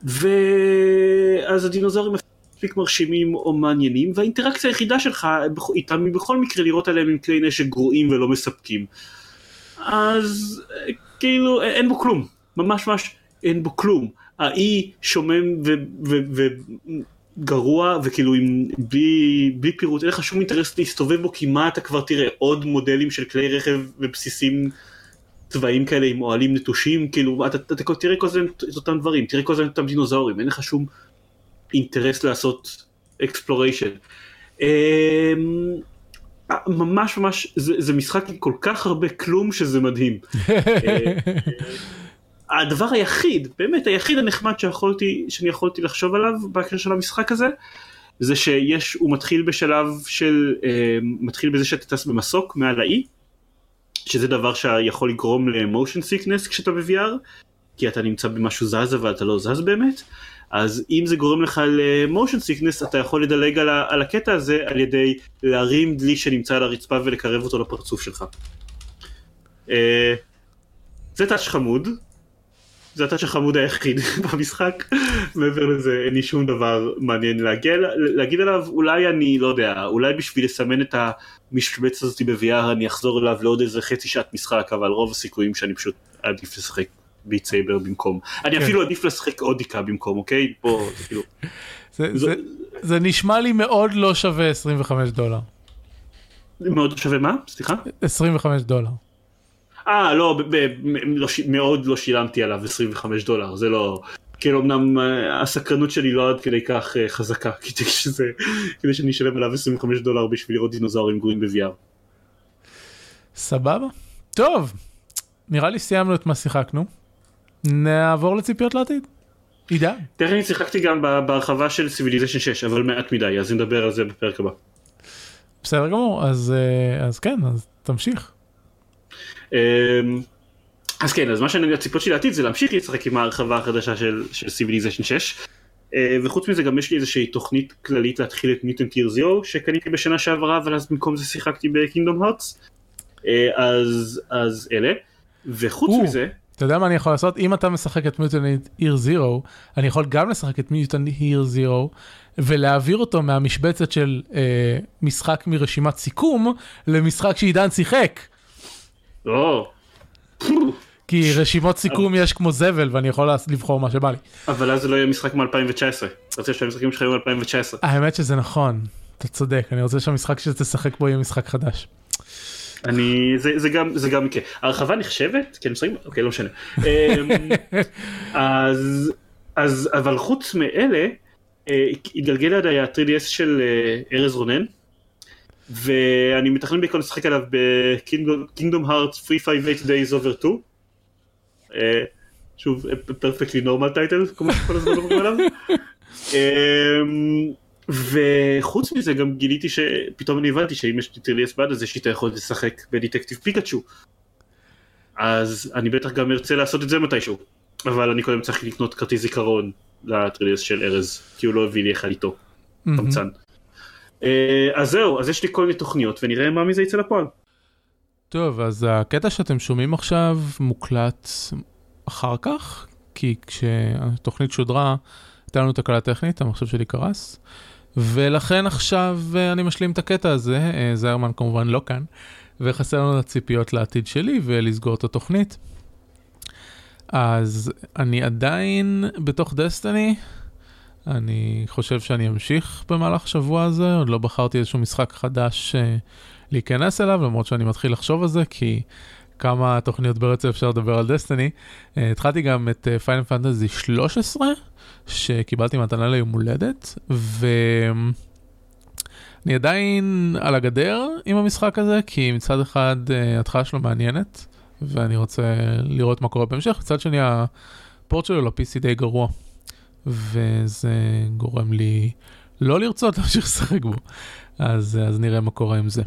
ואז הדינוזאורים מספיק מרשימים או מעניינים, והאינטראקציה היחידה שלך איתם היא בכל מקרה לירות עליהם עם כלי נשק גרועים ולא מספקים. אז כאילו אין בו כלום, ממש ממש אין בו כלום. האי שומם וגרוע וכאילו עם בלי, בלי פירוט, אין לך שום אינטרס להסתובב בו כי מה אתה כבר תראה? עוד מודלים של כלי רכב ובסיסים צבאיים כאלה עם אוהלים נטושים, כאילו אתה, אתה, אתה תראה כל הזמן את אותם דברים, תראה כל הזמן את אותם דינוזאורים, אין לך שום אינטרס לעשות exploration. אמ, ממש ממש זה, זה משחק עם כל כך הרבה כלום שזה מדהים. אה, הדבר היחיד, באמת היחיד הנחמד שיכולתי, שאני יכולתי לחשוב עליו בהקשר של המשחק הזה, זה שיש, הוא מתחיל בשלב של, אה, מתחיל בזה שאתה טס במסוק מעל האי, שזה דבר שיכול לגרום למושן סיקנס כשאתה ב-VR, כי אתה נמצא במשהו זז אבל אתה לא זז באמת. אז אם זה גורם לך למושן סיקנס אתה יכול לדלג על, ה, על הקטע הזה על ידי להרים דלי שנמצא על הרצפה ולקרב אותו לפרצוף שלך. אה, זה טאץ' חמוד, זה הטאץ' החמוד היחיד במשחק, מעבר לזה אין לי שום דבר מעניין להגיע, להגיד עליו, אולי אני לא יודע, אולי בשביל לסמן את המשבץ הזאת ב-VR אני אחזור אליו לעוד איזה חצי שעת משחק, אבל רוב הסיכויים שאני פשוט עדיף לשחק ביט סייבר במקום. אני כן. אפילו עדיף לשחק אודיקה במקום, אוקיי? פה, כאילו...
זה נשמע לי מאוד לא שווה 25 דולר.
מאוד לא שווה מה? סליחה?
25 דולר.
אה, לא, לא מאוד לא שילמתי עליו 25 דולר, זה לא... כאילו אמנם אה, הסקרנות שלי לא עד כדי כך אה, חזקה, כדי, שזה, כדי שאני אשלם עליו 25 דולר בשביל לראות דינוזאורים גרועים ב-VR.
סבבה. טוב, נראה לי סיימנו את מה שיחקנו. נעבור לציפיות לעתיד. עידן.
תכף אני שיחקתי גם בהרחבה של Civilization 6 אבל מעט מדי אז נדבר על זה בפרק הבא.
בסדר גמור אז אה, אז כן אז תמשיך.
אמ, אז כן אז מה שאני הציפיות שלי לעתיד זה להמשיך לשחק עם ההרחבה החדשה של Civilization 6 אה, וחוץ מזה גם יש לי איזושהי תוכנית כללית להתחיל את ניוטן טיר זירו שקניתי בשנה שעברה אבל אז במקום זה שיחקתי בקינדום הארטס אה, אז אז אלה וחוץ מזה.
אתה יודע מה אני יכול לעשות? אם אתה משחק את מיוטנט עיר זירו, אני יכול גם לשחק את מיוטנט עיר זירו, ולהעביר אותו מהמשבצת של אה, משחק מרשימת סיכום, למשחק שעידן שיחק.
או.
כי רשימות סיכום יש כמו זבל ואני יכול לבחור מה שבא לי.
אבל אז זה לא יהיה משחק מ-2019. אתה רוצה שהמשחקים שלך יהיו מ-2019.
האמת שזה נכון, אתה צודק, אני רוצה שהמשחק שתשחק בו יהיה משחק חדש.
אני זה, זה גם זה גם יקרה הרחבה נחשבת? כן משחקים אוקיי לא משנה. אמ, אז אז אבל חוץ מאלה אה, התגלגל לידי ה-3DS של אה, ארז רונן ואני מתכנן בעיקר לשחק עליו בקינגדום הארט 358 Days over 2 אה, שוב פרפקטלי נורמל טייטל כמו שכל הזמן אומרים עליו. אמ, וחוץ מזה גם גיליתי שפתאום אני הבנתי שאם יש לי טריליאס בד אז יש לי את היכולת לשחק בדטקטיב פיקאצ'ו אז אני בטח גם ארצה לעשות את זה מתישהו אבל אני קודם צריך לקנות כרטיס זיכרון לטריליאס של ארז כי הוא לא הביא לי אחד איתו. חמצן. אה, אז זהו אז יש לי כל מיני תוכניות ונראה מה מזה יצא לפועל.
טוב אז הקטע שאתם שומעים עכשיו מוקלט אחר כך כי כשהתוכנית שודרה הייתה לנו תקלה טכנית המחשב שלי קרס. ולכן עכשיו אה, אני משלים את הקטע הזה, אה, זיירמן כמובן לא כאן, וחסר לנו את הציפיות לעתיד שלי ולסגור את התוכנית. אז אני עדיין בתוך דסטיני, אני חושב שאני אמשיך במהלך השבוע הזה, עוד לא בחרתי איזשהו משחק חדש uh, להיכנס אליו, למרות שאני מתחיל לחשוב על זה, כי כמה תוכניות ברצף אפשר לדבר על דסטיני. התחלתי גם את פיינל פנטזי 13, שקיבלתי מתנה ליום הולדת, ואני עדיין על הגדר עם המשחק הזה, כי מצד אחד אה, ההתחלה שלו מעניינת, ואני רוצה לראות מה קורה בהמשך, מצד שני הפורט שלו ל-PC די גרוע, וזה גורם לי לא לרצות להמשיך לשחק בו, אז, אז נראה מה קורה עם זה.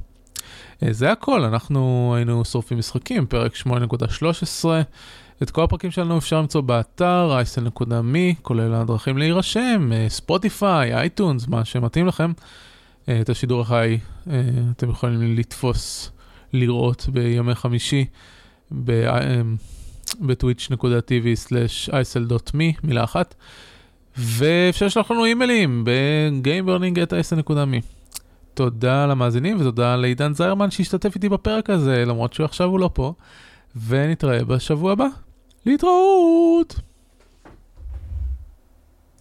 אה, זה הכל, אנחנו היינו שורפים משחקים, פרק 8.13. את כל הפרקים שלנו אפשר למצוא באתר isl.me, כולל הדרכים להירשם, אה, ספוטיפיי, אייטונס, מה שמתאים לכם. אה, את השידור החי אה, אתם יכולים לתפוס, לראות בימי חמישי ב-twitch.tv/isl.me, מילה אחת. ואפשר לשלוח לנו אימיילים ב-gameburning.isl.me. תודה למאזינים ותודה לעידן זיירמן שהשתתף איתי בפרק הזה, למרות שעכשיו הוא לא פה. ונתראה בשבוע הבא. להתראות!